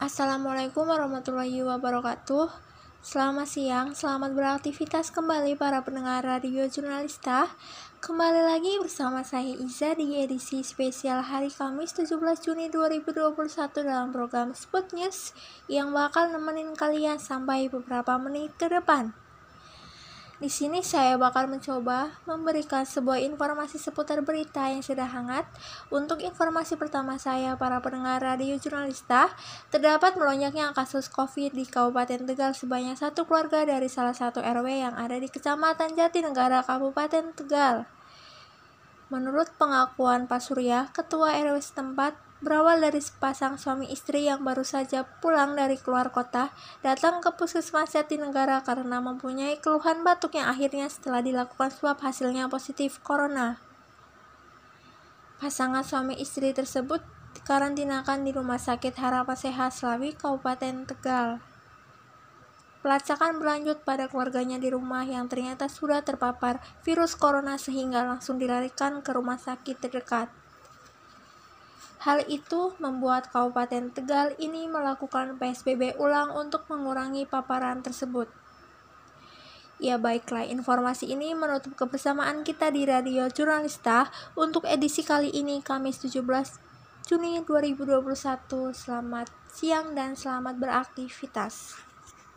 Assalamualaikum warahmatullahi wabarakatuh. Selamat siang, selamat beraktivitas kembali para pendengar radio jurnalista. Kembali lagi bersama saya Iza di edisi spesial hari Kamis 17 Juni 2021 dalam program Spot News yang bakal nemenin kalian sampai beberapa menit ke depan. Di sini saya bakal mencoba memberikan sebuah informasi seputar berita yang sudah hangat. Untuk informasi pertama saya, para pendengar radio jurnalista, terdapat melonjaknya kasus COVID di Kabupaten Tegal sebanyak satu keluarga dari salah satu RW yang ada di Kecamatan Jatinegara, Kabupaten Tegal. Menurut pengakuan Pak Surya, Ketua RW setempat, berawal dari sepasang suami istri yang baru saja pulang dari keluar kota, datang ke puskesmas Jatinegara karena mempunyai keluhan batuk yang akhirnya setelah dilakukan swab hasilnya positif corona. Pasangan suami istri tersebut dikarantinakan di Rumah Sakit Harapan Sehat Slawi, Kabupaten Tegal. Pelacakan berlanjut pada keluarganya di rumah yang ternyata sudah terpapar virus corona sehingga langsung dilarikan ke rumah sakit terdekat. Hal itu membuat Kabupaten Tegal ini melakukan PSBB ulang untuk mengurangi paparan tersebut. Ya baiklah, informasi ini menutup kebersamaan kita di Radio Jurnalista untuk edisi kali ini Kamis 17 Juni 2021. Selamat siang dan selamat beraktivitas.